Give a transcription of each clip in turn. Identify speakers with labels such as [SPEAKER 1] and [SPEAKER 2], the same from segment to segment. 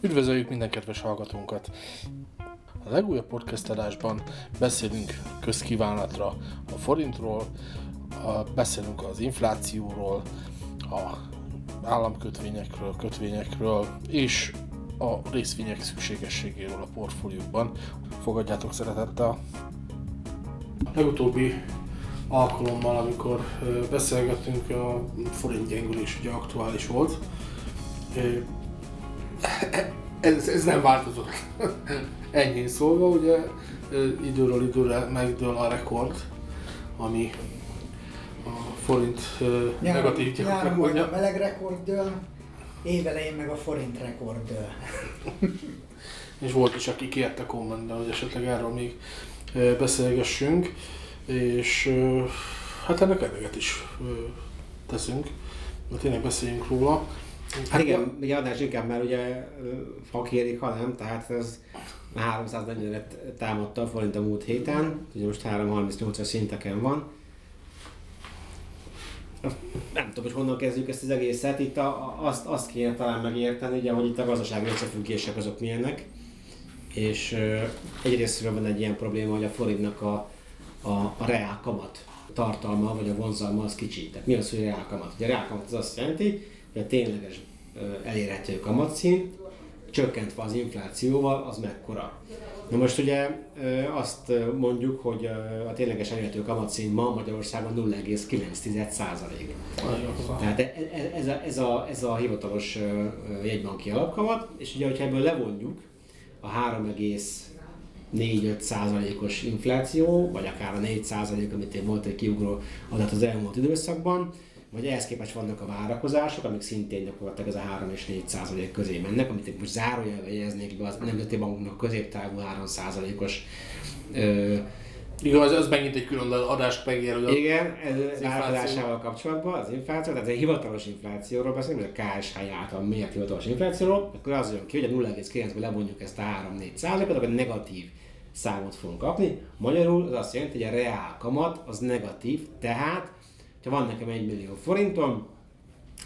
[SPEAKER 1] Üdvözöljük minden kedves hallgatónkat! A legújabb podcast adásban beszélünk közkívánatra a forintról, a, beszélünk az inflációról, a államkötvényekről, kötvényekről és a részvények szükségességéről a portfóliókban. Fogadjátok szeretettel! Legutóbbi alkalommal, amikor beszélgettünk, a forint gyengülés ugye aktuális volt. Ez, ez nem változott. Ennyi szólva, ugye időről időre megdől a rekord, ami a forint
[SPEAKER 2] Nyáron,
[SPEAKER 1] negatív
[SPEAKER 2] nyáron volt a meleg rekord dől, évelején meg a forint rekord dől.
[SPEAKER 1] És volt is, aki kérte kommentben, hogy esetleg erről még beszélgessünk, és hát ennek eleget is teszünk, mert tényleg beszéljünk róla.
[SPEAKER 3] Hát igen, ugye adás inkább már ugye ha kérik, ha nem, tehát ez 340-et támadta a forint a múlt héten, ugye most 338-as szinteken van. Nem tudom, hogy honnan kezdjük ezt az egészet, itt a, azt, azt kéne talán megérteni, ugye, hogy itt a gazdasági összefüggések azok milyenek, és egyrésztről van egy ilyen probléma, hogy a forintnak a, a, a reál kamat tartalma, vagy a vonzalma az kicsi. Tehát mi az, hogy reál kamat? Ugye a reál kamat az azt jelenti, hogy a tényleges elérhető kamatszint, csökkentve az inflációval, az mekkora. Na most ugye azt mondjuk, hogy a tényleges elérhető kamatszint ma Magyarországon 0,9 százalék. Tehát e, e, ez a, ez, a, ez a hivatalos jegybanki alapkamat, és ugye, hogyha ebből levonjuk a 3,4-5 százalékos infláció, vagy akár a 4 százalék, amit én volt egy kiugró adat az elmúlt időszakban, vagy ehhez képest vannak a várakozások, amik szintén gyakorlatilag ez a 3 és 4 százalék közé mennek, amit most zárójelbe jegyeznék be az Nemzeti Banknak középtávú 3 százalékos
[SPEAKER 1] igen, az, az megint egy külön adást megér, hogy
[SPEAKER 3] Igen, ez várakozásával kapcsolatban az infláció, tehát egy hivatalos inflációról beszélünk, a KSH által miért hivatalos inflációról, akkor az jön ki, hogy a 0,9-ből levonjuk ezt a 3-4 százalékot, akkor negatív számot fogunk kapni. Magyarul az azt jelenti, hogy a reál kamat az negatív, tehát ha van nekem 1 millió forintom,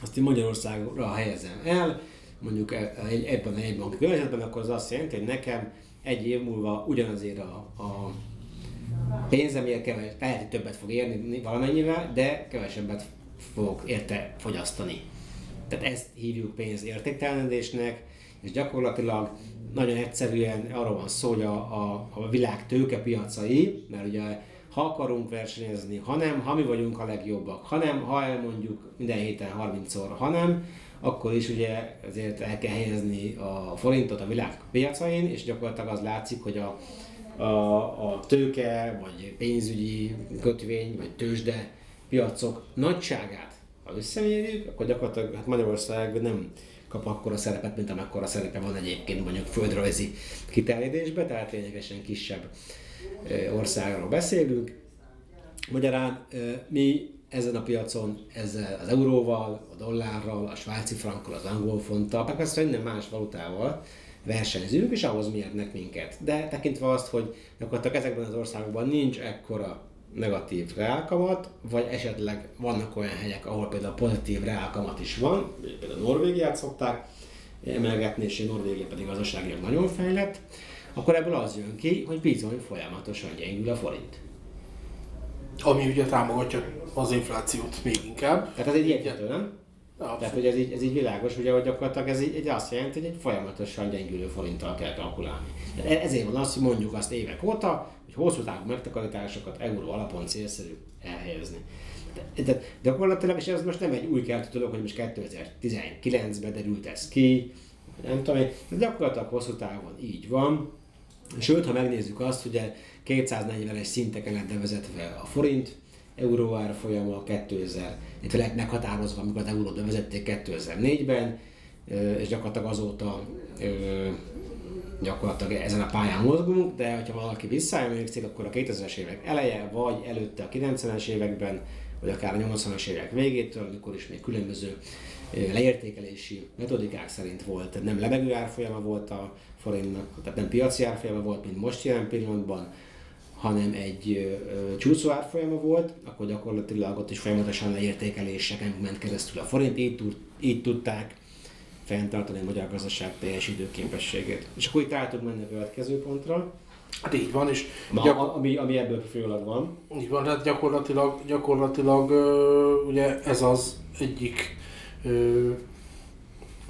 [SPEAKER 3] azt én Magyarországra helyezem el, mondjuk e- e- ebben a jegybanki környezetben, akkor az azt jelenti, hogy nekem egy év múlva ugyanazért a, a pénzemért kevés, lehet, többet fog érni valamennyivel, de kevesebbet fogok érte fogyasztani. Tehát ezt hívjuk pénz értéktelenedésnek, és gyakorlatilag nagyon egyszerűen arról van szó, hogy a, a, a világ tőkepiacai, mert ugye ha akarunk versenyezni, hanem ha mi vagyunk a legjobbak, hanem ha elmondjuk minden héten 30-szor, hanem akkor is ugye ezért el kell helyezni a forintot a világ piacain, és gyakorlatilag az látszik, hogy a, a, a tőke, vagy pénzügyi kötvény, vagy tőzsde piacok nagyságát, ha összemérjük, akkor gyakorlatilag hát Magyarország nem kap akkora szerepet, mint amekkora szerepe van egyébként mondjuk földrajzi kiterjedésbe, tehát lényegesen kisebb országról beszélünk. Magyarán mi ezen a piacon ezzel az euróval, a dollárral, a svájci frankkal, az angol fonttal, meg persze minden más valutával versenyzünk, és ahhoz mérnek minket. De tekintve azt, hogy gyakorlatilag ezekben az országokban nincs ekkora negatív reálkamat, vagy esetleg vannak olyan helyek, ahol például pozitív reálkamat is van, például Norvégiát szokták emelgetni, és Norvégia pedig gazdaságilag nagyon fejlett, akkor ebből az jön ki, hogy bizony folyamatosan gyengül a forint.
[SPEAKER 1] Ami ugye támogatja az inflációt még inkább.
[SPEAKER 3] Tehát ez egy érthető, nem? Abszolút. Tehát, hogy ez így, ez így világos, ugye, hogy gyakorlatilag ez így, egy azt jelenti, hogy egy folyamatosan gyengülő forinttal kell kalkulálni. De ezért van az, hogy mondjuk azt évek óta, hogy hosszú távú megtakarításokat euró alapon célszerű elhelyezni. De, de, gyakorlatilag, és ez most nem egy új keltő dolog, hogy most 2019-ben derült ez ki, nem tudom, de gyakorlatilag hosszú távon így van. Sőt, ha megnézzük azt, ugye 240-es szinteken lett bevezetve a forint, euró árfolyama 2000, illetve lett meghatározva, amikor az eurót bevezették 2004-ben, és gyakorlatilag azóta gyakorlatilag ezen a pályán mozgunk, de hogyha valaki visszaemlékszik, akkor a 2000-es évek eleje, vagy előtte a 90-es években, vagy akár a 80-as évek végétől, amikor is még különböző leértékelési metodikák szerint volt, nem lebegő árfolyama volt a forintnak, tehát nem piaci árfolyama volt, mint most jelen pillanatban, hanem egy csúszó árfolyama volt, akkor gyakorlatilag ott is folyamatosan leértékeléseken ment keresztül a forint, így, tud, így tudták fenntartani a magyar gazdaság teljesítő képességét. És akkor itt át tudunk menni a következő pontra,
[SPEAKER 1] Hát így van, és
[SPEAKER 3] Ma,
[SPEAKER 1] gyak-
[SPEAKER 3] ami, ami ebből kifolyólag van.
[SPEAKER 1] így van, hát gyakorlatilag, gyakorlatilag ugye ez az egyik,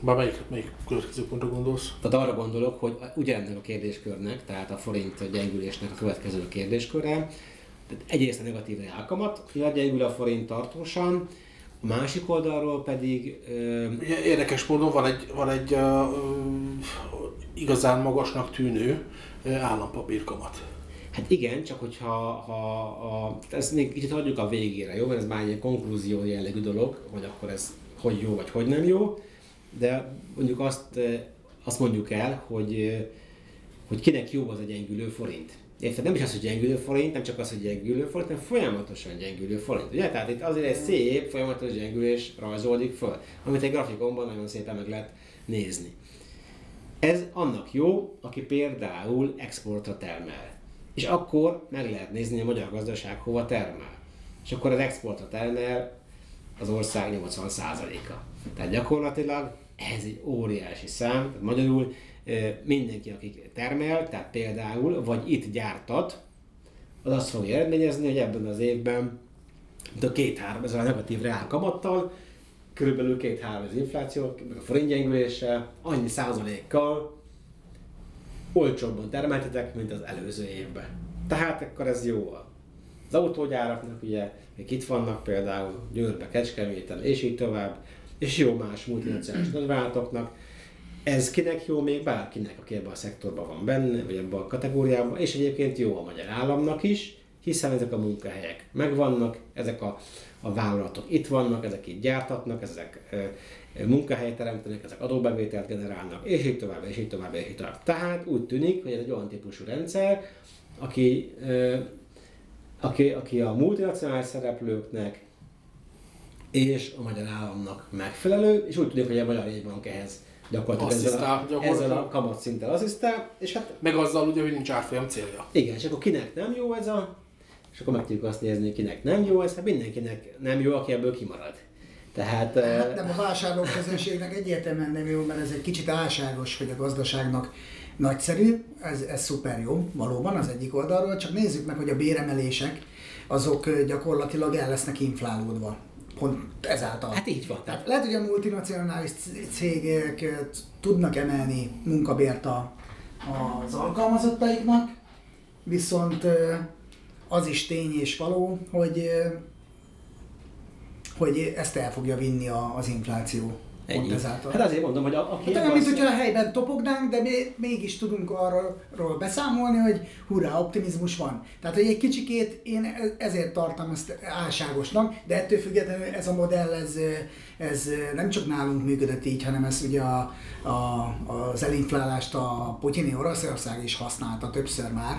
[SPEAKER 1] már melyik, melyik következő pontra gondolsz?
[SPEAKER 3] Tehát arra gondolok, hogy ugyanennek a kérdéskörnek, tehát a forint gyengülésnek a következő kérdésköre, tehát egyrészt a negatív reálkamat, hogy gyengül a forint tartósan, a másik oldalról pedig ö,
[SPEAKER 1] érdekes módon van egy, van egy uh, igazán magasnak tűnő állampapírkamat.
[SPEAKER 3] Hát igen, csak hogyha ha, ha, ezt még kicsit hagyjuk a végére, jó? Mert ez már egy konklúzió jellegű dolog, hogy akkor ez hogy jó, vagy hogy nem jó. De mondjuk azt, azt mondjuk el, hogy, hogy kinek jó az a gyengülő forint. Érted? Nem is az, hogy gyengülő forint, nem csak az, hogy gyengülő forint, hanem folyamatosan gyengülő forint. Ugye? Tehát itt azért egy szép, folyamatos gyengülés rajzolódik föl, amit egy grafikonban nagyon szépen meg lehet nézni. Ez annak jó, aki például exportra termel. És akkor meg lehet nézni, hogy a magyar gazdaság hova termel. És akkor az exportra termel az ország 80%-a. Tehát gyakorlatilag ez egy óriási szám, tehát magyarul mindenki, aki termel, tehát például, vagy itt gyártat, az azt fogja eredményezni, hogy ebben az évben a két-három, ezzel a negatív reál kamattal, körülbelül két-három az infláció, meg a forint gyengüléssel, annyi százalékkal olcsóbban termeltetek, mint az előző évben. Tehát akkor ez jó. Az autógyáraknak ugye, még itt vannak például Győrbe, Kecskeméten, és így tovább, és jó más multinacionális nagyvállalatoknak. Ez kinek jó még bárkinek, aki ebben a szektorban van benne, vagy ebben a kategóriában, és egyébként jó a magyar államnak is, hiszen ezek a munkahelyek megvannak, ezek a, a vállalatok itt vannak, ezek itt gyártatnak, ezek e, munkahelyet teremtenek, ezek adóbevételt generálnak, és így tovább, és így tovább, és így tovább. Tehát úgy tűnik, hogy ez egy olyan típusú rendszer, aki, e, aki, aki a multinacionális szereplőknek és a magyar államnak megfelelő, és úgy tűnik, hogy a magyar jegybank ehhez gyakorlatilag ezzel a,
[SPEAKER 1] gyakorlatilag.
[SPEAKER 3] ezzel a kamatszinttel asszisztál, és hát
[SPEAKER 1] Meg azzal ugye, hogy nincs árfolyam célja.
[SPEAKER 3] igen, és akkor kinek nem jó ez a... És akkor meg tudjuk azt nézni, hogy kinek nem jó ez, hát mindenkinek nem jó, aki ebből kimarad. Tehát...
[SPEAKER 2] Hát nem a vásárlóközönségnek egyértelműen nem jó, mert ez egy kicsit álságos, hogy a gazdaságnak nagyszerű, ez, ez szuper jó, valóban az egyik oldalról, csak nézzük meg, hogy a béremelések azok gyakorlatilag el lesznek inflálódva. Pont ezáltal.
[SPEAKER 3] Hát így van.
[SPEAKER 2] Tehát lehet, hogy a multinacionális cégek tudnak emelni munkabért a, az alkalmazottaiknak, viszont az is tény és való, hogy hogy ezt el fogja vinni az infláció.
[SPEAKER 3] Ennyi.
[SPEAKER 2] ezáltal.
[SPEAKER 3] Hát azért mondom, hogy a, aki
[SPEAKER 2] Hát olyan, mint
[SPEAKER 3] a-
[SPEAKER 2] hogyha a helyben topognánk, de mi, mégis tudunk arról beszámolni, hogy hurrá, optimizmus van. Tehát, hogy egy kicsikét én ezért tartom ezt álságosnak, de ettől függetlenül ez a modell, ez, ez nem csak nálunk működött így, hanem ez ugye a, a, az elinflálást a putyini Oroszország is használta többször már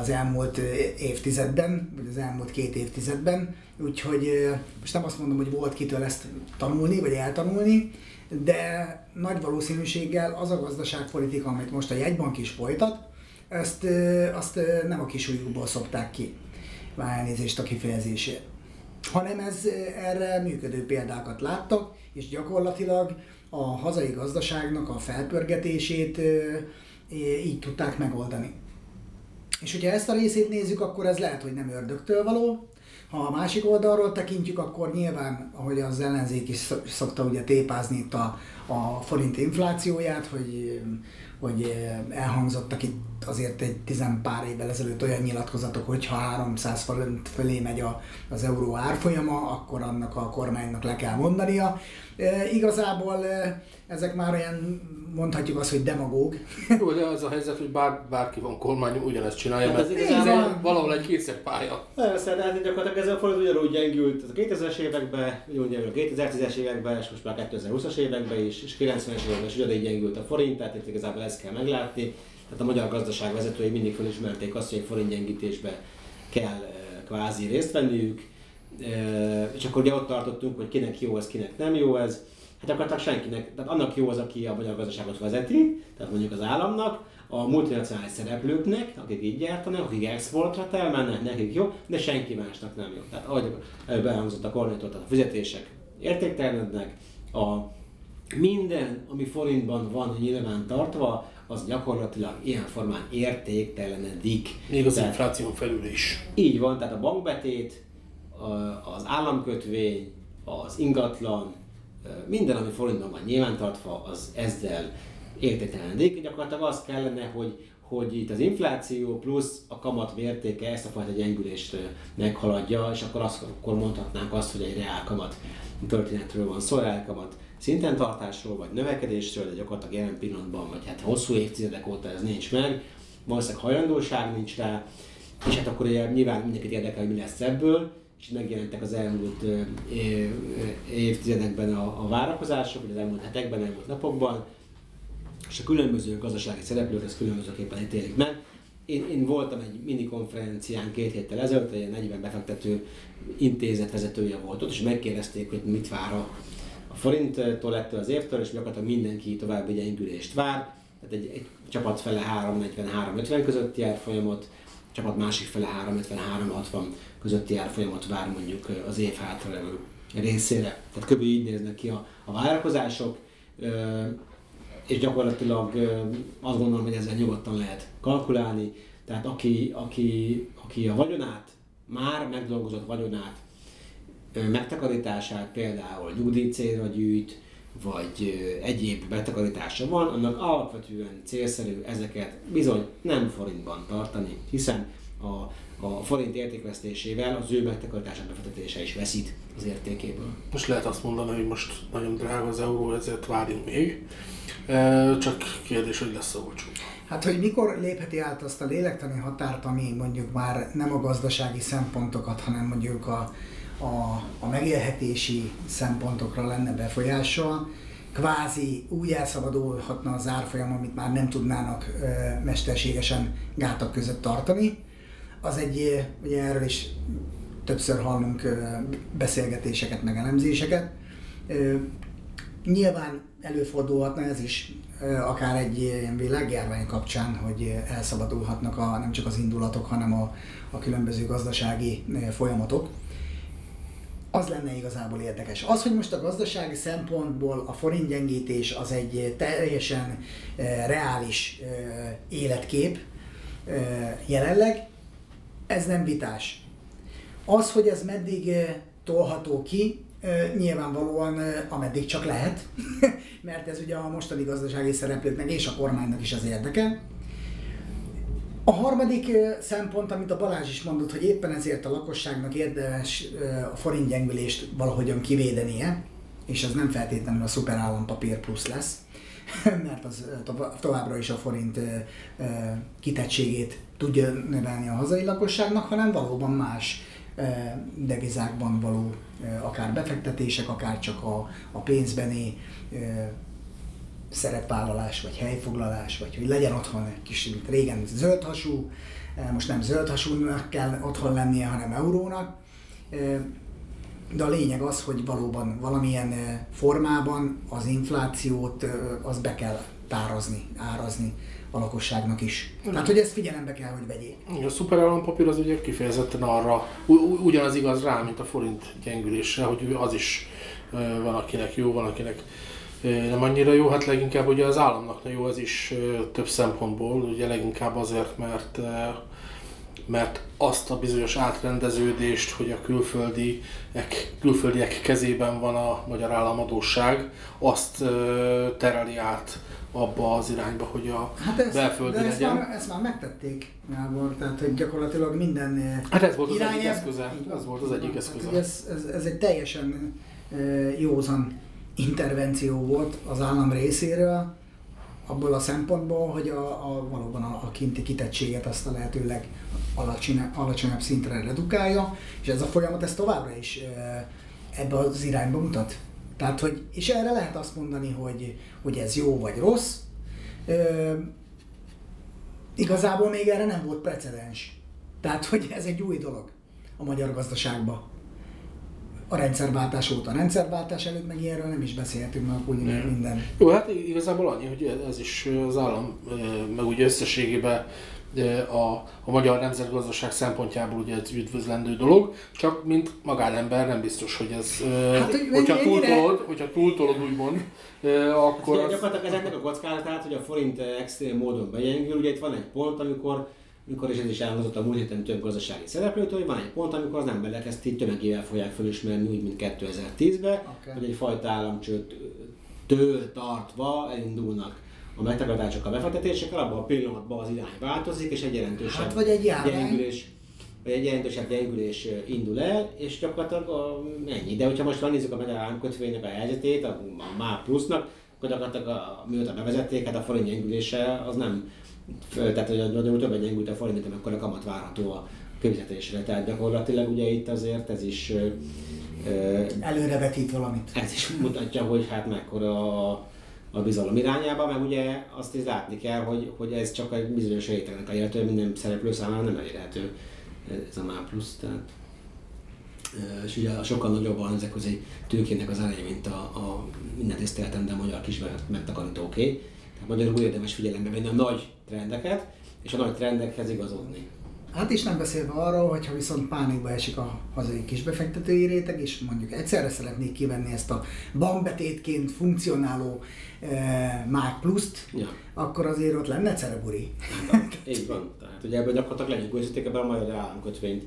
[SPEAKER 2] az elmúlt évtizedben, vagy az elmúlt két évtizedben, úgyhogy most nem azt mondom, hogy volt kitől ezt tanulni, vagy eltanulni, de nagy valószínűséggel az a gazdaságpolitika, amit most a jegybank is folytat, ezt, azt nem a kisújukból szokták ki. Már elnézést a kifejezésért. Hanem ez erre működő példákat láttak, és gyakorlatilag a hazai gazdaságnak a felpörgetését így tudták megoldani. És hogyha ezt a részét nézzük, akkor ez lehet, hogy nem ördögtől való. Ha a másik oldalról tekintjük, akkor nyilván, ahogy az ellenzék is szok- szokta ugye tépázni itt a, a forint inflációját, hogy, hogy elhangzottak itt azért egy tizenpár évvel ezelőtt olyan nyilatkozatok, hogy ha 300 forint fölé megy a, az euró árfolyama, akkor annak a kormánynak le kell mondania. E, igazából e, ezek már olyan, mondhatjuk azt, hogy demagóg,
[SPEAKER 1] Jó, de az a helyzet, hogy bár, bárki van kormány, ugyanezt csinálja,
[SPEAKER 3] Hát
[SPEAKER 1] mert
[SPEAKER 3] ez
[SPEAKER 1] ez,
[SPEAKER 3] igazából-
[SPEAKER 1] egy, valahol egy kétszerpálya.
[SPEAKER 3] Persze, de hát gyakorlatilag ez a forint ugyanúgy gyengült a 2000-es években, ugyanúgy a 2010-es években, és most már 2020-as években is, és 90-es években is ugyanígy gyengült a forint, tehát itt igazából ezt kell meglátni. Tehát a magyar gazdaság vezetői mindig felismerték azt, hogy forint gyengítésbe kell eh, kvázi részt venniük, Eh, és akkor ugye ott tartottunk, hogy kinek jó ez, kinek nem jó ez. Hát gyakorlatilag senkinek, tehát annak jó az, aki a magyar gazdaságot vezeti, tehát mondjuk az államnak, a multinacionális szereplőknek, akik így gyártanak, akik exportra termelnek, nekik jó, de senki másnak nem jó. Tehát ahogy előbb elhangzott a kormánytól, tehát a fizetések értéktelenednek, a minden, ami forintban van nyilván tartva, az gyakorlatilag ilyen formán értéktelenedik.
[SPEAKER 1] Még az
[SPEAKER 3] Tehát-
[SPEAKER 1] infláción felül is.
[SPEAKER 3] így van, tehát a bankbetét, az államkötvény, az ingatlan, minden, ami forintban van nyilvántartva, az ezzel értéktelenedik. Gyakorlatilag az kellene, hogy, hogy itt az infláció plusz a kamat mértéke ezt a fajta gyengülést meghaladja, és akkor, azt, akkor mondhatnánk azt, hogy egy reál kamat történetről van szó, reál kamat szinten tartásról, vagy növekedésről, de gyakorlatilag jelen pillanatban, vagy hát hosszú évtizedek óta ez nincs meg, valószínűleg hajlandóság nincs rá, és hát akkor ugye nyilván mindenkit érdekel, hogy mi lesz ebből, és megjelentek az elmúlt évtizedekben a, a várakozások, vagy az elmúlt hetekben, elmúlt napokban, és a különböző gazdasági szereplők ezt különbözőképpen ítélik meg. Én, én voltam egy mini konferencián két héttel ezelőtt, egy 40 befektető intézet vezetője volt ott, és megkérdezték, hogy mit vár a, forinttól ettől az évtől, és gyakorlatilag mindenki további gyengülést vár. Tehát egy, egy csapat fele 340-350 közötti árfolyamot, a csapat másik fele 350-360 közötti árfolyamot vár mondjuk az év hátralevő részére. Tehát kb. így néznek ki a, a várakozások. És gyakorlatilag azt gondolom, hogy ezzel nyugodtan lehet kalkulálni. Tehát aki, aki, aki a vagyonát, már megdolgozott vagyonát, megtakarítását például nyugdíjcélra gyűjt, vagy egyéb betakarítása van, annak alapvetően célszerű ezeket bizony nem forintban tartani, hiszen a, a forint értékvesztésével az ő megtakarítása befektetése is veszít az értékéből.
[SPEAKER 1] Most lehet azt mondani, hogy most nagyon drága az euró, ezért várjunk még. Csak kérdés, hogy lesz olcsó.
[SPEAKER 2] Hát, hogy mikor lépheti át azt a lélektani határt, ami mondjuk már nem a gazdasági szempontokat, hanem mondjuk a, a, a megélhetési szempontokra lenne befolyással, kvázi úgy elszabadulhatna az árfolyam, amit már nem tudnának ö, mesterségesen gátak között tartani. Az egy, ugye erről is többször hallunk ö, beszélgetéseket, meg elemzéseket. Ö, Nyilván előfordulhatna ez is, ö, akár egy ilyen világjárvány kapcsán, hogy elszabadulhatnak a, nem csak az indulatok, hanem a, a különböző gazdasági ö, folyamatok. Az lenne igazából érdekes. Az, hogy most a gazdasági szempontból a forint gyengítés az egy ö, teljesen ö, reális ö, életkép ö, jelenleg, ez nem vitás. Az, hogy ez meddig ö, tolható ki, ö, nyilvánvalóan ameddig csak lehet, mert ez ugye a mostani gazdasági szereplőknek és a kormánynak is az érdeke. A harmadik szempont, amit a Balázs is mondott, hogy éppen ezért a lakosságnak érdemes a forint gyengülést valahogyan kivédenie, és ez nem feltétlenül a szuperállampapír plusz lesz, mert az továbbra is a forint kitettségét tudja növelni a hazai lakosságnak, hanem valóban más devizákban való akár befektetések, akár csak a, pénzbeni szerepvállalás, vagy helyfoglalás, vagy hogy legyen otthon egy kis, mint régen zöldhasú, eh, most nem zöldhasúnak kell otthon lennie, hanem eurónak. Eh, De a lényeg az, hogy valóban valamilyen eh, formában az inflációt az be kell tárazni, árazni a lakosságnak is. Tehát, hogy ezt figyelembe kell, hogy vegyék.
[SPEAKER 1] A szuperállampapír az ugye kifejezetten arra, ugyanaz igaz rá, mint a forint gyengülésre, hogy az is van akinek jó, van akinek nem annyira jó, hát leginkább ugye az államnak na jó ez is több szempontból, ugye leginkább azért, mert mert azt a bizonyos átrendeződést, hogy a külföldiek, külföldiek kezében van a magyar államadóság, azt tereli át abba az irányba, hogy a
[SPEAKER 2] Hát ezt,
[SPEAKER 1] belföldi
[SPEAKER 2] de ezt
[SPEAKER 1] legyen.
[SPEAKER 2] már, ezt már megtették Gábor, tehát hogy gyakorlatilag minden
[SPEAKER 1] Hát ez volt az egyik eszköze. Ez volt az egyik eszköze.
[SPEAKER 2] Hogy ez, ez, ez egy teljesen józan intervenció volt az állam részéről, abból a szempontból, hogy a, a, valóban a, a kinti kitettséget azt a lehetőleg alacsonyabb, alacsonyabb szintre redukálja, és ez a folyamat ez továbbra is ebbe az irányba mutat. Tehát, hogy, és erre lehet azt mondani, hogy, hogy ez jó vagy rossz. E, igazából még erre nem volt precedens. Tehát, hogy ez egy új dolog a magyar gazdaságban. A rendszerváltás óta. A rendszerváltás előtt meg ilyenről nem is beszéltünk, mert úgy yeah. minden.
[SPEAKER 1] Jó, hát igazából annyi, hogy ez is az állam, meg ugye összességében a, a magyar nemzetgazdaság szempontjából ugye ez üdvözlendő dolog, csak mint magánember nem biztos, hogy ez, hát, hogy hogyha, túltolod, hogyha túltolod úgymond, akkor...
[SPEAKER 3] Hát, gyakorlatilag ezeknek a kockázatát, hogy a forint extrém módon begyengül, ugye itt van egy pont, amikor amikor is ez is elhozott a múlt héten több gazdasági szereplőtől, hogy van egy pont, amikor az emberek ezt így tömegével fogják felismerni, úgy, mint 2010-ben, okay. hogy egyfajta államcsőttől tartva elindulnak a megtagadások, a befektetésekkel, abban a pillanatban az irány változik, és egy jelentősebb
[SPEAKER 2] hát, vagy egy
[SPEAKER 3] gyengülés, vagy egy jelentősebb gyengülés indul el, és gyakorlatilag a, ennyi. De hogyha most nézzük a magyar államkötvénynek a helyzetét, a, a MÁ plusznak, akkor gyakorlatilag a, mióta bevezették, hát a forint gyengülése az nem tehát hogy a többet gyengült a forint, mint akkor a kamat várható a kifizetésre. Tehát gyakorlatilag ugye itt azért ez is
[SPEAKER 2] előrevetít valamit.
[SPEAKER 3] Ez is mutatja, hogy hát mekkora a, a bizalom irányába, meg ugye azt is látni kell, hogy, hogy ez csak egy bizonyos rétegnek elérhető, minden szereplő számára nem elérhető ez a MÁ plusz. Tehát, és ugye sokkal nagyobb az egy tőkének az ereje, mint a, a minden tiszteletem, de a magyar kis megtakarítóké. Tehát magyarul érdemes figyelembe venni a nagy trendeket, és a nagy trendekhez igazodni.
[SPEAKER 2] Hát is nem beszélve arról, hogyha viszont pánikba esik a hazai kisbefektetői réteg, és mondjuk egyszerre szeretnék kivenni ezt a bankbetétként funkcionáló e, MÁG pluszt, ja. akkor azért ott lenne cereburi.
[SPEAKER 3] Hát, így van. Tehát ugye ebből gyakorlatilag legyünk ebben a magyar államkötvényt,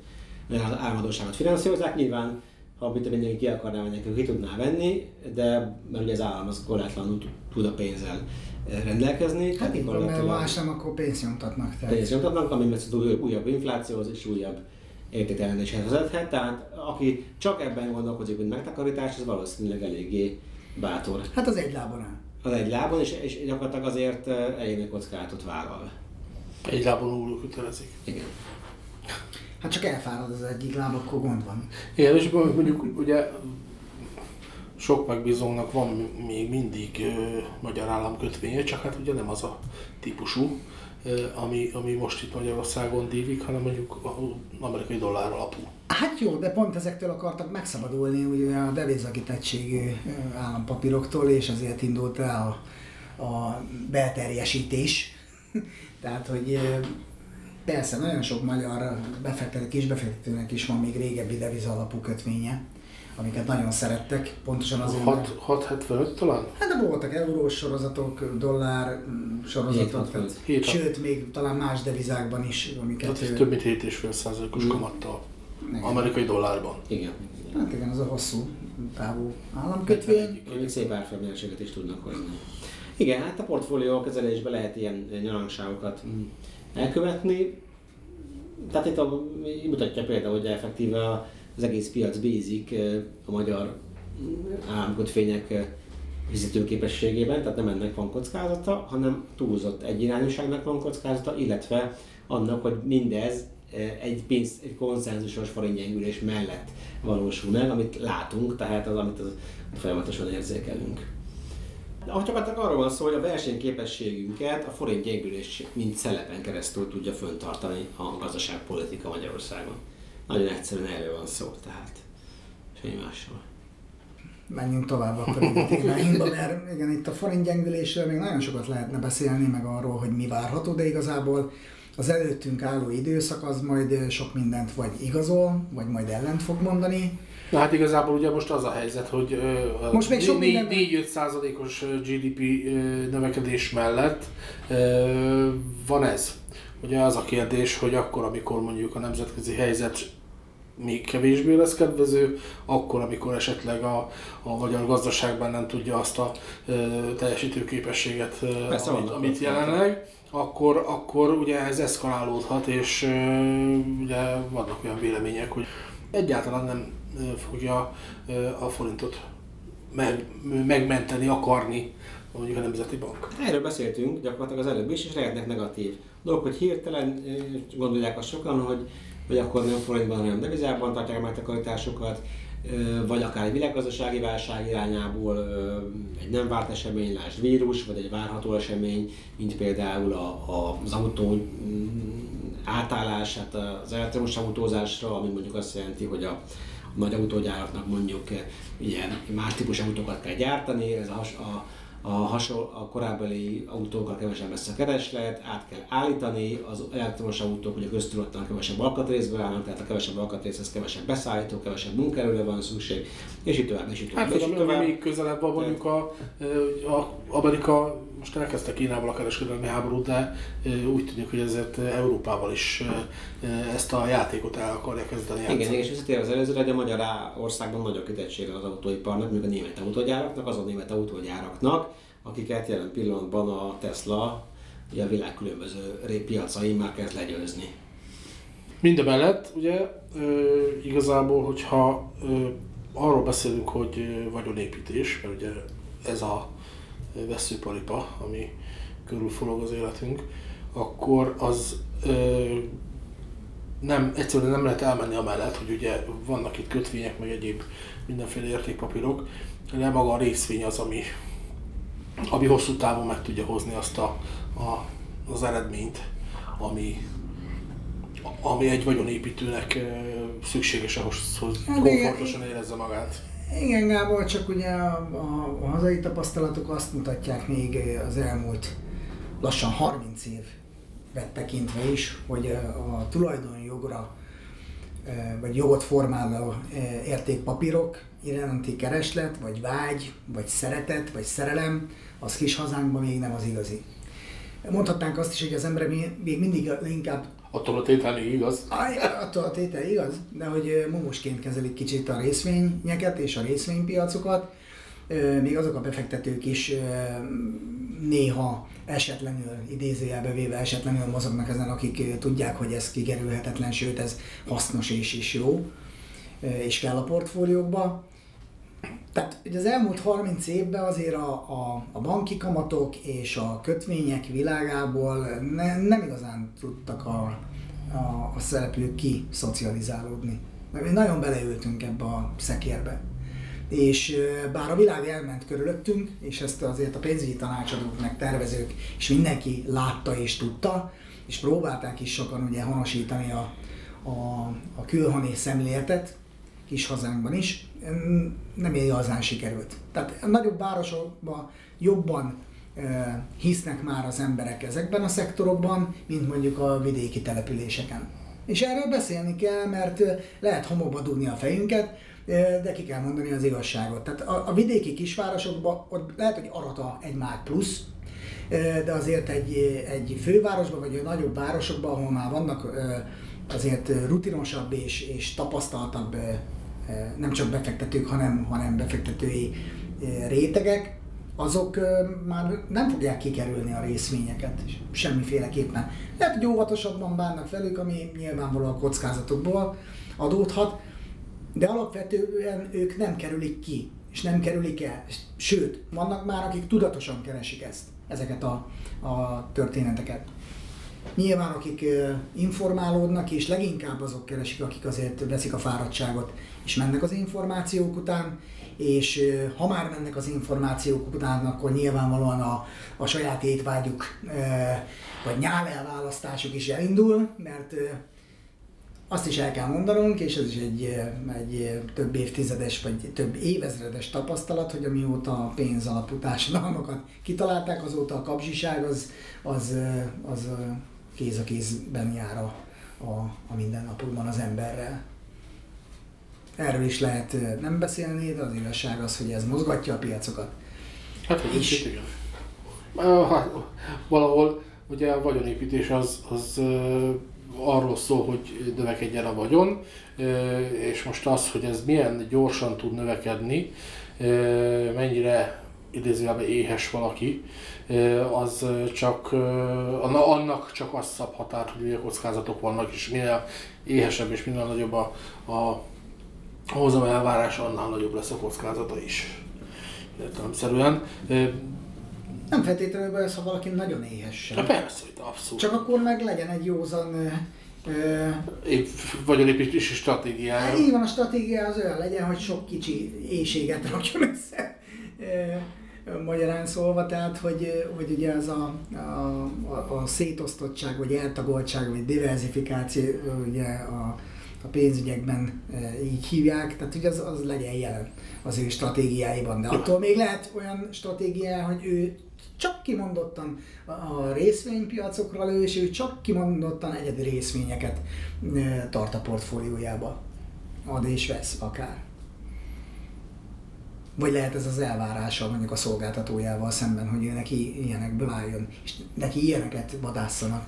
[SPEAKER 3] álmodóságot finanszírozzák. Nyilván ha mit mindenki ki akarná venni, ki tudná venni, de mert ugye az állam az korlátlanul tud a pénzzel rendelkezni.
[SPEAKER 2] Hát így van, mert más nem, akkor pénzt nyomtatnak.
[SPEAKER 3] Tehát. Pénzt nyomtatnak, ami újabb, újabb inflációhoz és újabb értéktelenéshez vezethet. Tehát aki csak ebben gondolkozik, hogy megtakarítás, az valószínűleg eléggé bátor.
[SPEAKER 2] Hát az egy lábon áll.
[SPEAKER 3] Az egy lábon, és, és gyakorlatilag azért egyéni kockázatot vállal.
[SPEAKER 1] Egy lábon úr kötelezik.
[SPEAKER 3] Igen.
[SPEAKER 2] Hát csak elfárad az egyik láb, akkor gond van.
[SPEAKER 1] Igen, és mondjuk ugye sok megbízónak van még mindig ö, magyar államkötvénye, csak hát ugye nem az a típusú, ö, ami, ami most itt Magyarországon dívik, hanem mondjuk az amerikai dollár alapú.
[SPEAKER 2] Hát jó, de pont ezektől akartak megszabadulni ugye a devizakitettségű állampapíroktól, és azért indult el a, a belterjesítés. Tehát, hogy persze nagyon sok magyar befektető, kisbefektetőnek is van még régebbi deviza alapú kötvénye, amiket nagyon szerettek, pontosan azért.
[SPEAKER 1] 675 talán?
[SPEAKER 2] Hát de voltak eurós sorozatok, dollár mm, sorozatok, tehát, sőt még talán más devizákban is, amiket...
[SPEAKER 1] Tehát több mint 7,5 százalékos hmm. kamattal. Igen. Amerikai dollárban.
[SPEAKER 3] Igen.
[SPEAKER 2] Hát igen, az a hosszú távú államkötvény.
[SPEAKER 3] Még szép árfolyamjelséget is tudnak hozni. Igen, hát a portfólió kezelésben lehet ilyen nyalanságokat elkövetni. Tehát itt a, mutatja például, hogy effektíve az egész piac bízik a magyar államkötvények fizetőképességében, tehát nem ennek van kockázata, hanem túlzott egyirányúságnak van kockázata, illetve annak, hogy mindez egy pénz, egy konszenzusos forintgyengülés mellett valósul meg, amit látunk, tehát az, amit az, folyamatosan érzékelünk. De csak arról van szó, hogy a versenyképességünket a forint gyengülés mint szelepen keresztül tudja föntartani a gazdaságpolitika Magyarországon. Nagyon egyszerűen erről van szó, tehát semmi másról.
[SPEAKER 2] Menjünk tovább akkor a témáinkba, mert igen, itt a forint gyengülésről még nagyon sokat lehetne beszélni, meg arról, hogy mi várható, de igazából az előttünk álló időszak az majd sok mindent vagy igazol, vagy majd ellent fog mondani.
[SPEAKER 1] Na hát igazából ugye most az a helyzet, hogy most még sok 4-5 százalékos GDP növekedés mellett van ez. Ugye az a kérdés, hogy akkor, amikor mondjuk a nemzetközi helyzet még kevésbé lesz kedvező, akkor, amikor esetleg a, a magyar gazdaságban nem tudja azt a e, teljesítőképességet, Persze, amit, amit jelenleg, akkor, akkor ugye ez eszkalálódhat, és e, ugye vannak olyan vélemények, hogy egyáltalán nem fogja a forintot meg, megmenteni, akarni mondjuk a Nemzeti Bank.
[SPEAKER 3] Erről beszéltünk gyakorlatilag az előbb is, és lehetnek negatív dolgok, hogy hirtelen gondolják azt sokan, hogy, hogy akkor nem forintban, hanem devizában tartják a megtakarításokat, vagy akár egy világgazdasági válság irányából egy nem várt esemény, lásd vírus, vagy egy várható esemény, mint például a, a, az autó átállás, hát az elektromos autózásra, ami mondjuk azt jelenti, hogy a, nagy autógyáraknak mondjuk ilyen más típusú autókat kell gyártani, ez a, a a, hasonló, a korábbi autókkal kevesebb lesz a kereslet, át kell állítani, az elektromos autók ugye köztudottan kevesebb alkatrészből állnak, tehát a kevesebb alkatrészhez kevesebb beszállító, kevesebb munkaerőre van szükség, és így tovább, és így tovább.
[SPEAKER 1] Hát
[SPEAKER 3] és így tovább.
[SPEAKER 1] még közelebb van mondjuk a, a Amerika, most elkezdte Kínával a kereskedelmi háborút, de úgy tűnik, hogy ezért Európával is ezt a játékot el akarja kezdeni játszani.
[SPEAKER 3] Igen, és visszatérve az előzőre, a magyar országban nagy a kitettsége az autóiparnak, még a német autógyáraknak, azon német autógyáraknak, akiket jelen pillanatban a Tesla ugye a világ különböző piacain már kezd legyőzni.
[SPEAKER 1] Mindemellett ugye igazából, hogyha arról beszélünk, hogy vagyonépítés, mert ugye ez a veszőparipa, ami körülforog az életünk, akkor az nem, egyszerűen nem lehet elmenni amellett, hogy ugye vannak itt kötvények, meg egyéb mindenféle értékpapírok, de maga a részvény az, ami, ami hosszú távon meg tudja hozni azt a, a, az eredményt, ami, ami egy vagyonépítőnek szükséges ahhoz, hogy
[SPEAKER 2] Hát
[SPEAKER 1] komfortosan érezze magát.
[SPEAKER 2] Igen, Gábor, csak ugye a, a, a hazai tapasztalatok azt mutatják még az elmúlt lassan 30 év tekintve is, hogy a tulajdonjogra vagy jogot formáló értékpapírok iránti kereslet, vagy vágy, vagy szeretet, vagy szerelem, az kis hazánkban még nem az igazi. Mondhatnánk azt is, hogy az ember még mindig inkább
[SPEAKER 1] Attól a tétel még igaz?
[SPEAKER 2] Attól a tétel igaz, de hogy mumusként kezelik kicsit a részvényeket és a részvénypiacokat. Még azok a befektetők is néha esetlenül, idézőjelbe véve esetlenül mozognak ezen, akik tudják, hogy ez kikerülhetetlen, sőt ez hasznos és is jó, és kell a portfóliókba. Tehát ugye az elmúlt 30 évben azért a, a, a banki kamatok és a kötvények világából ne, nem igazán tudtak a, a, a szereplők ki szocializálódni. Mi nagyon beleültünk ebbe a szekérbe. És bár a világ elment körülöttünk, és ezt azért a pénzügyi tanácsadók, meg tervezők, és mindenki látta és tudta, és próbálták is sokan ugye honosítani a, a, a külhoni szemléletet, kis hazánkban is, nem igazán sikerült. Tehát a nagyobb városokban jobban hisznek már az emberek ezekben a szektorokban, mint mondjuk a vidéki településeken. És erről beszélni kell, mert lehet homokba dugni a fejünket, de ki kell mondani az igazságot. Tehát a, a vidéki kisvárosokban ott lehet, hogy arata egy már plusz, de azért egy, egy fővárosban vagy egy nagyobb városokban, ahol már vannak azért rutinosabb és, és tapasztaltabb nem csak befektetők, hanem, hanem befektetői rétegek, azok már nem fogják kikerülni a részvényeket semmiféleképpen. Lehet, hogy óvatosabban bánnak velük, ami nyilvánvalóan kockázatokból adódhat, de alapvetően ők nem kerülik ki, és nem kerülik el. Sőt, vannak már, akik tudatosan keresik ezt, ezeket a, a történeteket. Nyilván akik informálódnak, és leginkább azok keresik, akik azért veszik a fáradtságot, és mennek az információk után, és ha már mennek az információk után, akkor nyilvánvalóan a, a saját étvágyuk, vagy nyálelválasztásuk is elindul, mert azt is el kell mondanunk, és ez is egy, egy több évtizedes vagy több évezredes tapasztalat, hogy amióta a pénzalapú társadalmakat kitalálták, azóta a kapzsiság az, az, az kéz a kézben jár a, a, a mindennapokban az emberrel. Erről is lehet nem beszélni, de az igazság az, hogy ez mozgatja a piacokat.
[SPEAKER 1] Hát, hogy is. igen. Hát, valahol ugye a vagyonépítés az, az arról szól, hogy növekedjen a vagyon, és most az, hogy ez milyen gyorsan tud növekedni, mennyire idézőjelben éhes valaki, az csak, annak csak az szab határt, hogy milyen kockázatok vannak, és minél éhesebb és minél nagyobb a, a hozam elvárás, annál nagyobb lesz a kockázata is. Értelemszerűen.
[SPEAKER 2] Nem feltétlenül ez, ha valaki nagyon éhes.
[SPEAKER 1] Ja, persze, hogy abszolút.
[SPEAKER 2] Csak akkor meg legyen egy józan
[SPEAKER 1] Épp vagyonépítési stratégiája.
[SPEAKER 2] Hát így van, a stratégia az olyan legyen, hogy sok kicsi éjséget rakjon össze magyarán szólva, tehát hogy, hogy ugye ez a, a, a, a szétosztottság, vagy eltagoltság, vagy diversifikáció ugye a, a pénzügyekben így hívják, tehát hogy az, az legyen jelen az ő stratégiáiban. De attól még lehet olyan stratégia, hogy ő csak kimondottan a részvénypiacokra lő, és ő csak kimondottan egyedi részvényeket tart a portfóliójába. Ad és vesz akár. Vagy lehet ez az elvárása mondjuk a szolgáltatójával szemben, hogy ő neki ilyenekből álljon, és neki ilyeneket vadásszanak,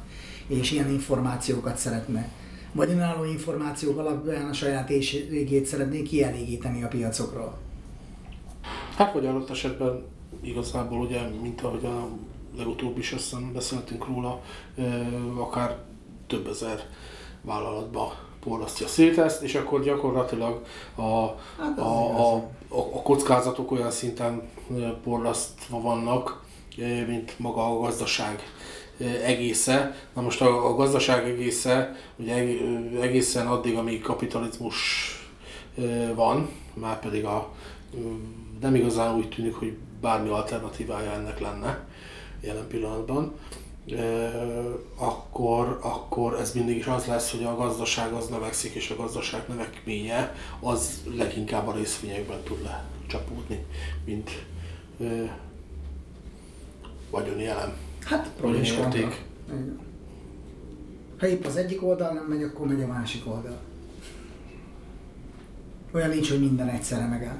[SPEAKER 2] és ilyen információkat szeretne. Vagy önálló információk alapján a saját éjségét szeretné kielégíteni a piacokról.
[SPEAKER 1] Hát vagy adott esetben igazából ugye, mint ahogy a legutóbb is aztán beszéltünk róla, akár több ezer vállalatba porlasztja szét ezt, és akkor gyakorlatilag a, hát a, a, a, a kockázatok olyan szinten porlasztva vannak, mint maga a gazdaság egésze. Na most a, a gazdaság egésze, ugye egészen addig, amíg kapitalizmus van, már pedig a, nem igazán úgy tűnik, hogy bármi alternatívája ennek lenne jelen pillanatban, akkor, akkor ez mindig is az lesz, hogy a gazdaság az növekszik, és a gazdaság növekménye az leginkább a részvényekben tud lecsapódni, mint vagyoni elem.
[SPEAKER 2] Hát, érték. Ha épp az egyik oldal nem megy, akkor megy a másik oldal. Olyan nincs, hogy minden egyszerre megáll.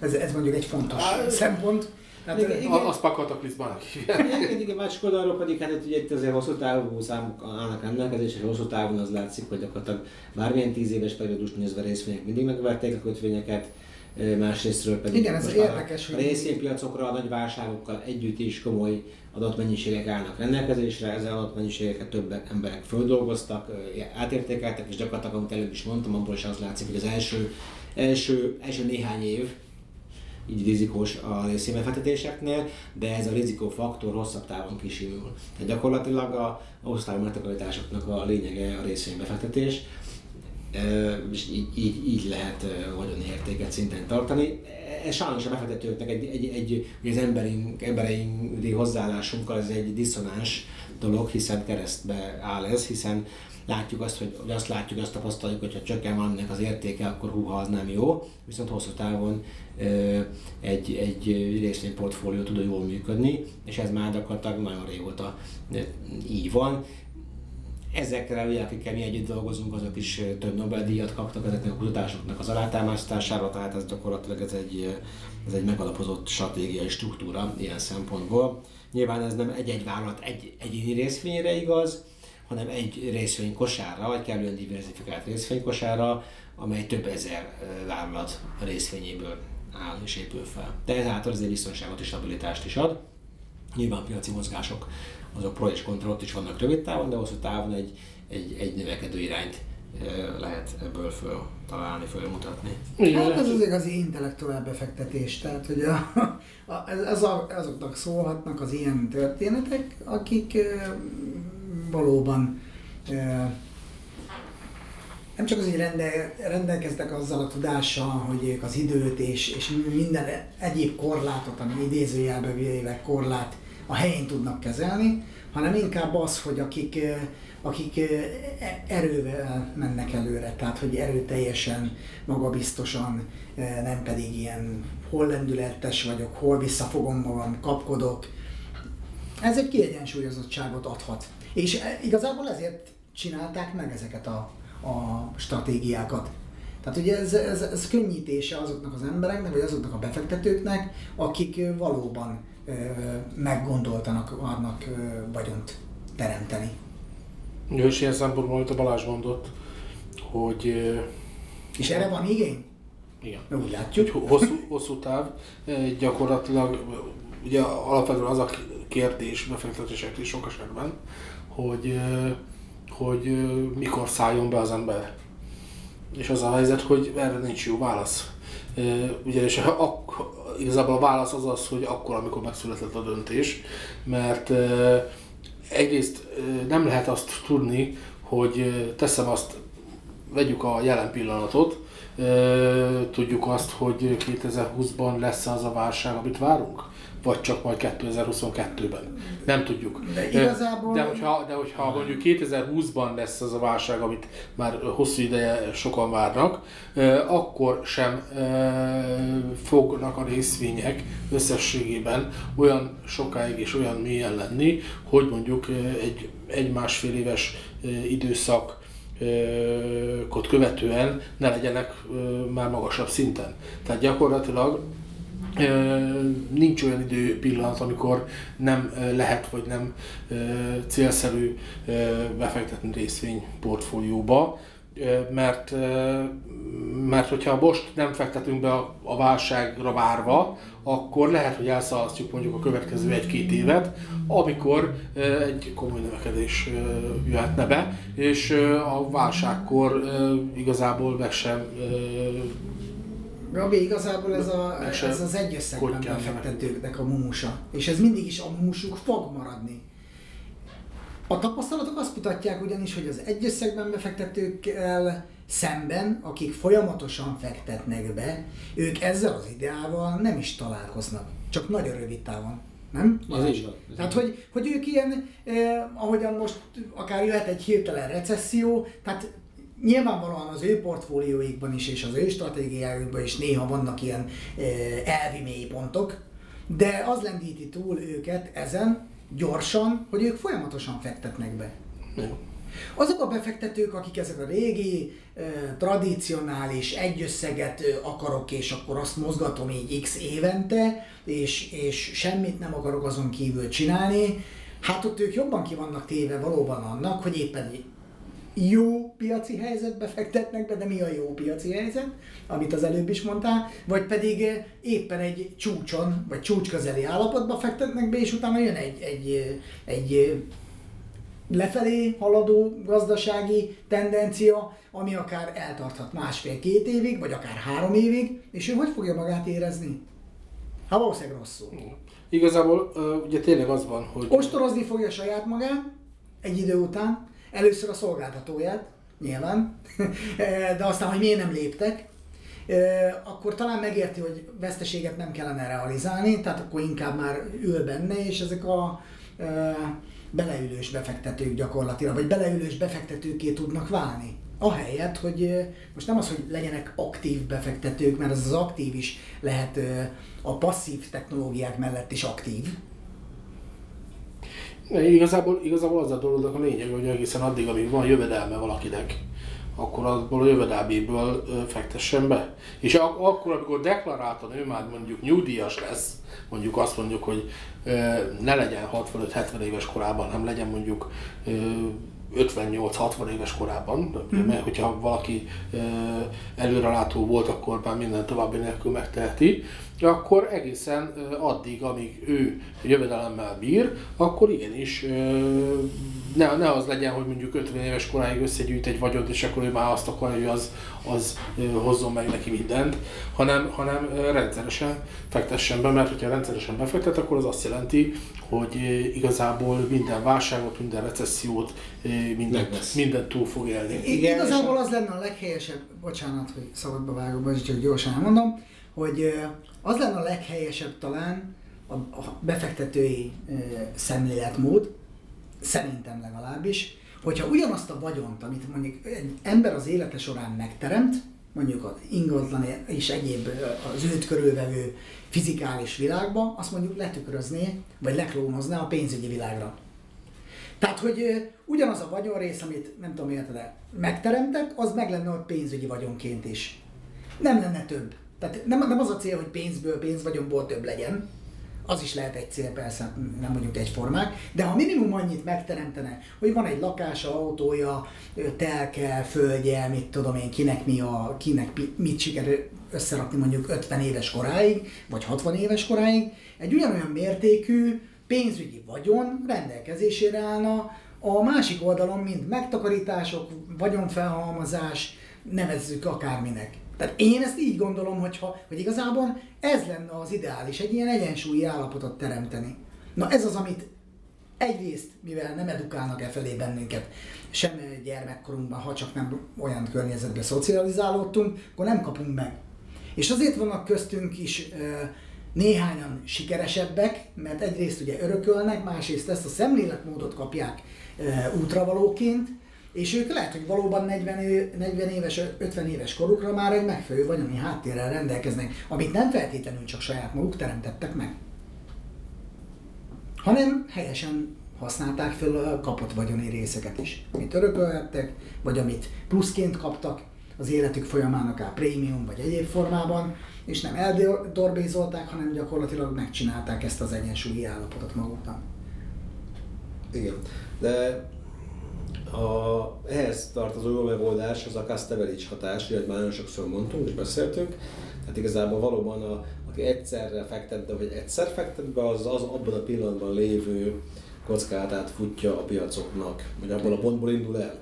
[SPEAKER 2] Ez, ez mondjuk egy fontos Á, szempont.
[SPEAKER 1] Hát, igen, igen. Azt pakataklizmának
[SPEAKER 3] Igen, igen, másik oldalról pedig hát ugye itt azért hosszú távú számok állnak rendelkezésre, és hosszú távon az látszik, hogy gyakorlatilag bármilyen tíz éves periódus nézve részvények mindig megverték a kötvényeket, másrésztről pedig
[SPEAKER 2] Igen, ez érdekes,
[SPEAKER 3] a, a részvénypiacokra a nagy válságokkal együtt is komoly adatmennyiségek állnak rendelkezésre, ezzel adatmennyiségeket több emberek földolgoztak, átértékeltek, és gyakorlatilag, amit előbb is mondtam, abból is az látszik, hogy az első, első, első néhány év így rizikós a részvénybefektetéseknél, de ez a rizikófaktor hosszabb távon kisimul. Tehát gyakorlatilag a, távú megtakarításoknak a lényege a részvénybefektetés, és így, így, így lehet vagyoni értéket szinten tartani. Ez sajnos a befektetőknek egy, egy, egy, az emberink, embereink hozzáállásunkkal ez egy diszonáns dolog, hiszen keresztbe áll ez, hiszen látjuk azt, hogy, hogy azt látjuk, azt tapasztaljuk, hogy ha csökken valaminek az értéke, akkor húha, az nem jó, viszont hosszú távon egy, egy részvényportfólió tud jól működni, és ez már gyakorlatilag nagyon régóta így van. Ezekkel, ugye, akikkel mi együtt dolgozunk, azok is több Nobel-díjat kaptak ezeknek a kutatásoknak az alátámasztására, tehát ez gyakorlatilag ez egy, ez egy megalapozott stratégiai struktúra ilyen szempontból. Nyilván ez nem egy-egy vállalat egy egyéni részvényre igaz, hanem egy részvény kosárra, vagy kellően diversifikált részvény kosárra, amely több ezer vállalat részvényéből áll és épül fel. De ezáltal azért biztonságot és stabilitást is ad. Nyilván piaci mozgások azok pro és kontra ott is vannak rövid távon, de hosszú távon egy, egy, egy növekedő irányt lehet ebből föl találni, fölmutatni.
[SPEAKER 2] Hát ez az igazi intellektuál befektetés, tehát hogy a, a, ez a, azoknak szólhatnak az ilyen történetek, akik valóban nem csak az, hogy rendel, rendelkeztek azzal a tudással, hogy ők az időt és, és minden egyéb korlátot, ami idézőjelbe véve korlát a helyén tudnak kezelni, hanem inkább az, hogy akik, akik e, erővel mennek előre, tehát hogy erőteljesen, magabiztosan, nem pedig ilyen hol lendületes vagyok, hol visszafogom magam, kapkodok. Ez egy kiegyensúlyozottságot adhat. És igazából ezért csinálták meg ezeket a a stratégiákat. Tehát ugye ez, ez, ez könnyítése azoknak az embereknek, vagy azoknak a befektetőknek, akik valóban meggondoltanak akarnak ö, vagyont teremteni.
[SPEAKER 1] Jó, és ilyen szempontból, amit a Balázs mondott, hogy...
[SPEAKER 2] És erre van igény?
[SPEAKER 1] Igen.
[SPEAKER 2] Úgy látjuk.
[SPEAKER 1] Hogy hosszú, hosszú táv, gyakorlatilag ugye alapvetően az a kérdés befektetéseknél sok esetben, hogy hogy mikor szálljon be az ember. És az a helyzet, hogy erre nincs jó válasz. Ugyanis igazából a válasz az az, hogy akkor, amikor megszületett a döntés, mert egyrészt nem lehet azt tudni, hogy teszem azt, vegyük a jelen pillanatot, tudjuk azt, hogy 2020-ban lesz az a válság, amit várunk? Vagy csak majd 2022-ben. Nem tudjuk.
[SPEAKER 2] De igazából...
[SPEAKER 1] De hogyha, de hogyha mondjuk 2020-ban lesz az a válság, amit már hosszú ideje sokan várnak, akkor sem fognak a részvények összességében olyan sokáig és olyan mélyen lenni, hogy mondjuk egy, egy másfél éves időszak követően ne legyenek már magasabb szinten. Tehát gyakorlatilag nincs olyan idő pillanat, amikor nem lehet vagy nem célszerű befektetni részvény portfólióba, mert, mert hogyha most nem fektetünk be a válságra várva, akkor lehet, hogy elszalasztjuk mondjuk a következő egy-két évet, amikor egy komoly növekedés jöhetne be, és a válságkor igazából meg sem
[SPEAKER 2] Robi, igazából ez, a, ez az egyösszegben befektetőknek a mumusa. És ez mindig is a mumusuk fog maradni. A tapasztalatok azt mutatják ugyanis, hogy az egyösszegben befektetőkkel szemben, akik folyamatosan fektetnek be, ők ezzel az ideával nem is találkoznak. Csak nagyon rövid távon. Nem?
[SPEAKER 3] Az is van.
[SPEAKER 2] Tehát, hogy, hogy ők ilyen, eh, ahogyan most akár jöhet egy hirtelen recesszió, tehát nyilvánvalóan az ő portfólióikban is és az ő stratégiájukban is néha vannak ilyen eh, elvi mélypontok, de az lendíti túl őket ezen gyorsan, hogy ők folyamatosan fektetnek be. Azok a befektetők, akik ezek a régi, eh, tradicionális egyösszeget akarok, és akkor azt mozgatom így x évente, és, és semmit nem akarok azon kívül csinálni, hát ott ők jobban ki vannak téve valóban annak, hogy éppen jó piaci helyzetbe fektetnek be, de mi a jó piaci helyzet, amit az előbb is mondtál, vagy pedig eh, éppen egy csúcson, vagy csúcs közeli állapotba fektetnek be, és utána jön egy, egy, eh, egy eh, lefelé haladó gazdasági tendencia, ami akár eltarthat másfél-két évig, vagy akár három évig, és ő hogy fogja magát érezni? Hát valószínűleg rosszul.
[SPEAKER 1] Igazából ugye tényleg az van, hogy...
[SPEAKER 2] Ostorozni fogja saját magát egy idő után, Először a szolgáltatóját, nyilván, de aztán, hogy miért nem léptek, akkor talán megérti, hogy veszteséget nem kellene realizálni, tehát akkor inkább már ül benne, és ezek a beleülős befektetők gyakorlatilag, vagy beleülős befektetőké tudnak válni. Ahelyett, hogy most nem az, hogy legyenek aktív befektetők, mert ez az aktív is lehet a passzív technológiák mellett is aktív,
[SPEAKER 1] Igazából, igazából az a dolognak a lényeg, hogy egészen addig, amíg van jövedelme valakinek, akkor abból a jövedelméből fektessen be. És ak- akkor, amikor deklaráltan ő már mondjuk nyugdíjas lesz, mondjuk azt mondjuk, hogy ne legyen 65-70 éves korában, hanem legyen mondjuk 58-60 éves korában, mm. mert hogyha valaki előrelátó volt, akkor már minden további nélkül megteheti, akkor egészen addig, amíg ő jövedelemmel bír, akkor igenis ne, ne az legyen, hogy mondjuk 50 éves koráig összegyűjt egy vagyont, és akkor ő már azt akarja, hogy az, az hozzon meg neki mindent, hanem, hanem rendszeresen fektessen be, mert hogyha rendszeresen befektet, akkor az azt jelenti, hogy igazából minden válságot, minden recessziót, minden, minden túl fog élni.
[SPEAKER 2] Igen, igazából az lenne a leghelyesebb, bocsánat, hogy szabadba vágok, csak gyorsan elmondom, hogy az lenne a leghelyesebb talán a, a befektetői e, szemléletmód, szerintem legalábbis, hogyha ugyanazt a vagyont, amit mondjuk egy ember az élete során megteremt, mondjuk az ingatlan és egyéb az őt körülvevő fizikális világba, azt mondjuk letükrözné, vagy leklónozná a pénzügyi világra. Tehát, hogy ugyanaz a vagyonrész, amit nem tudom érted, megteremtek, az meg lenne ott pénzügyi vagyonként is. Nem lenne több. Tehát nem, nem az a cél, hogy pénzből, pénzvagyonból több legyen, az is lehet egy cél, persze nem vagyunk egyformák, de ha minimum annyit megteremtene, hogy van egy lakása, autója, telke, földje, mit tudom én, kinek, mi a, kinek mit sikerül összerakni mondjuk 50 éves koráig, vagy 60 éves koráig, egy ugyanolyan mértékű pénzügyi vagyon rendelkezésére állna. A másik oldalon, mint megtakarítások, vagyonfelhalmozás, nevezzük akárminek. Tehát én ezt így gondolom, hogyha, hogy igazából ez lenne az ideális, egy ilyen egyensúlyi állapotot teremteni. Na ez az, amit egyrészt, mivel nem edukálnak e felé bennünket, sem gyermekkorunkban, ha csak nem olyan környezetben szocializálódtunk, akkor nem kapunk meg. És azért vannak köztünk is néhányan sikeresebbek, mert egyrészt ugye örökölnek, másrészt ezt a szemléletmódot kapják útravalóként, és ők lehet, hogy valóban 40, 40 éves, 50 éves korukra már egy megfelelő vagyoni háttérrel rendelkeznek, amit nem feltétlenül csak saját maguk teremtettek meg, hanem helyesen használták fel a kapott vagyoni részeket is, amit örökölhettek, vagy amit pluszként kaptak az életük folyamán, akár prémium vagy egyéb formában, és nem eldorbézolták, hanem gyakorlatilag megcsinálták ezt az egyensúlyi állapotot maguknak.
[SPEAKER 3] Igen, de a, ehhez tartozó jó megoldás az a Castavelic hatás, hogy már nagyon sokszor mondtunk és beszéltünk. Tehát igazából valóban a, aki egyszerre fektet be, vagy egyszer fektet be, az, az abban a pillanatban lévő kockázatát futja a piacoknak, vagy abból a pontból indul el.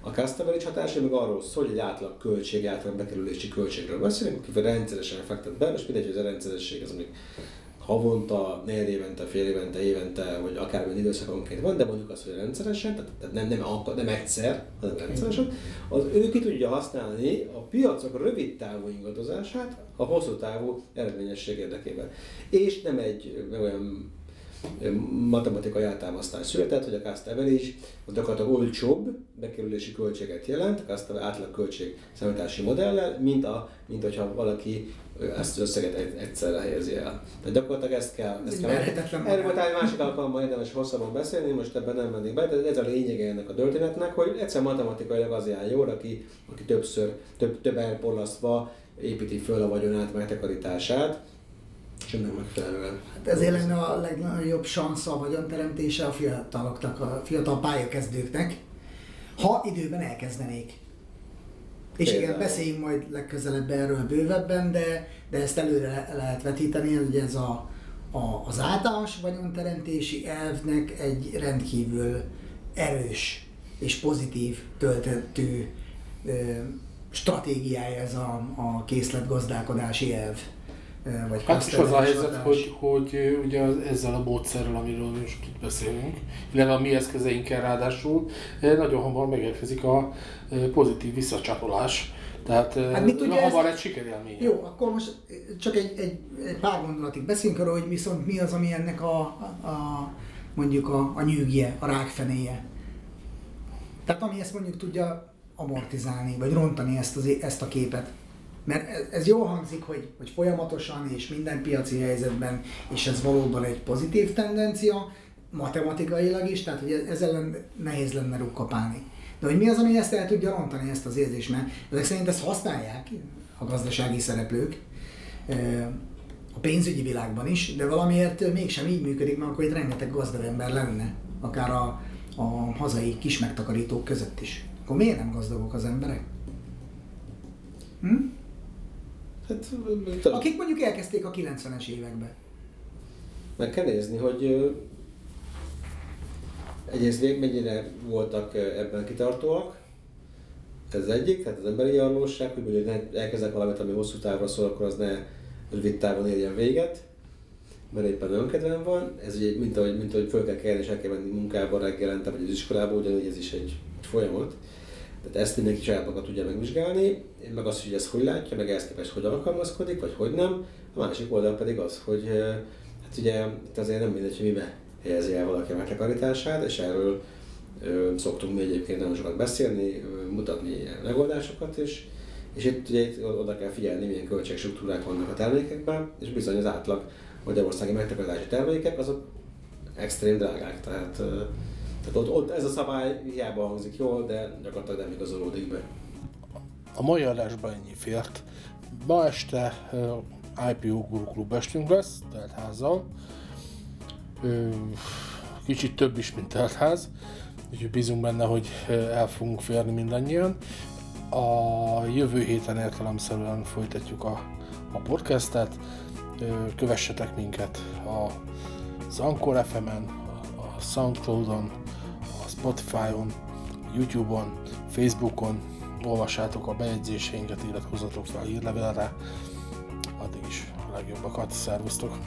[SPEAKER 3] A Castavelic hatása meg arról szól, hogy egy átlag költség, átlag bekerülési költségről beszélünk, aki rendszeresen fektet be, és mindegy, hogy ez a rendszeresség az még havonta, négy évente, fél évente, évente, vagy akármilyen időszakonként van, de mondjuk az, hogy rendszeresen, tehát nem, nem, nem egyszer, hanem rendszeresen, az ő ki tudja használni a piacok rövid távú ingadozását a hosszú távú eredményesség érdekében. És nem egy olyan matematikai eltámasztás született, hogy a cost average az gyakorlatilag olcsóbb bekerülési költséget jelent, a cost átlag költség számítási modellel, mint, a, mint hogyha valaki ezt az összeget egyszerre helyezi el. Tehát gyakorlatilag ezt kell... Ezt kell erről volt egy másik alkalommal érdemes hosszabban beszélni, most ebben nem mennék be, de ez a lényege ennek a történetnek, hogy egyszer matematikailag az jár jól, aki, aki többször, több, több elporlasztva építi föl a vagyonát, megtakarítását, és ennek megfelelően.
[SPEAKER 2] Hát ezért lenne a legnagyobb szansz a vagyonteremtése a fiataloknak, a fiatal pályakezdőknek, ha időben elkezdenék. És Például. igen, beszéljünk majd legközelebb erről bővebben, de, de ezt előre lehet vetíteni, hogy ez a, a, az általános vagyonteremtési elvnek egy rendkívül erős és pozitív töltetű ö, stratégiája ez a, a készletgazdálkodási elv
[SPEAKER 1] vagy Hát is az a helyzet, hogy, hogy ugye ezzel a módszerrel, amiről most itt beszélünk, illetve a mi eszközeinkkel ráadásul, nagyon hamar megérkezik a pozitív visszacsatolás. Tehát hát mit tudja hamar egy sikerélmény.
[SPEAKER 2] Jó, akkor most csak egy, egy, egy pár gondolatig beszéljünk arról, hogy viszont mi az, ami ennek a, a, a mondjuk a, a nyűgje, a rákfenéje. Tehát ami ezt mondjuk tudja amortizálni, vagy rontani ezt, az, ezt a képet. Mert ez jó hangzik, hogy, hogy folyamatosan és minden piaci helyzetben, és ez valóban egy pozitív tendencia, matematikailag is, tehát hogy ez ellen nehéz lenne rukkapálni. De hogy mi az, ami ezt el tudja rontani, ezt az érzést, mert ezek szerint ezt használják a gazdasági szereplők, a pénzügyi világban is, de valamiért mégsem így működik, mert akkor itt rengeteg gazdag ember lenne, akár a, a hazai kis megtakarítók között is. Akkor miért nem gazdagok az emberek? Hm? Hát, Akik mondjuk elkezdték a 90-es években.
[SPEAKER 3] Meg kell nézni, hogy egyrészt mennyire voltak ebben kitartóak, ez egyik, tehát az emberi arlóság, hogy mondjuk elkezdek valamit, ami hosszú távra szól, akkor az ne rövid távon érjen véget, mert éppen önkedvem van. Ez ugye, mint ahogy, mint ahogy föl kell kelni és el kell menni munkába reggelente, vagy az iskolába, ugyanúgy ez is egy, egy folyamat. Tehát ezt mindenki saját maga tudja megvizsgálni, meg azt, hogy ez hogy látja, meg ehhez képest hogy alkalmazkodik, vagy hogy nem. A másik oldal pedig az, hogy hát ugye itt azért nem mindegy, hogy mibe helyezi el valaki a megtakarítását, és erről ö, szoktunk mi egyébként nagyon sokat beszélni, ö, mutatni megoldásokat, és, és itt ugye itt oda kell figyelni, milyen költségstruktúrák vannak a termékekben, és bizony az átlag magyarországi megtakarítási termékek azok extrém drágák, tehát tehát ott, ott ez a szabály hiába hangzik jól, de gyakorlatilag nem igazolódik be.
[SPEAKER 1] A mai adásban ennyi fért. Ma este uh, IPO Guru Klub estünk lesz, teltházzal. Kicsit több is, mint teltház, úgyhogy bízunk benne, hogy el fogunk férni mindannyian. A jövő héten értelemszerűen folytatjuk a, a podcastet. Kövessetek minket az Anchor FM-en, a Soundcloud-on, Spotify-on, YouTube-on, Facebookon, olvassátok a bejegyzéseinket, iratkozzatok fel a hírlevélre. Addig is a legjobbakat, szervusztok!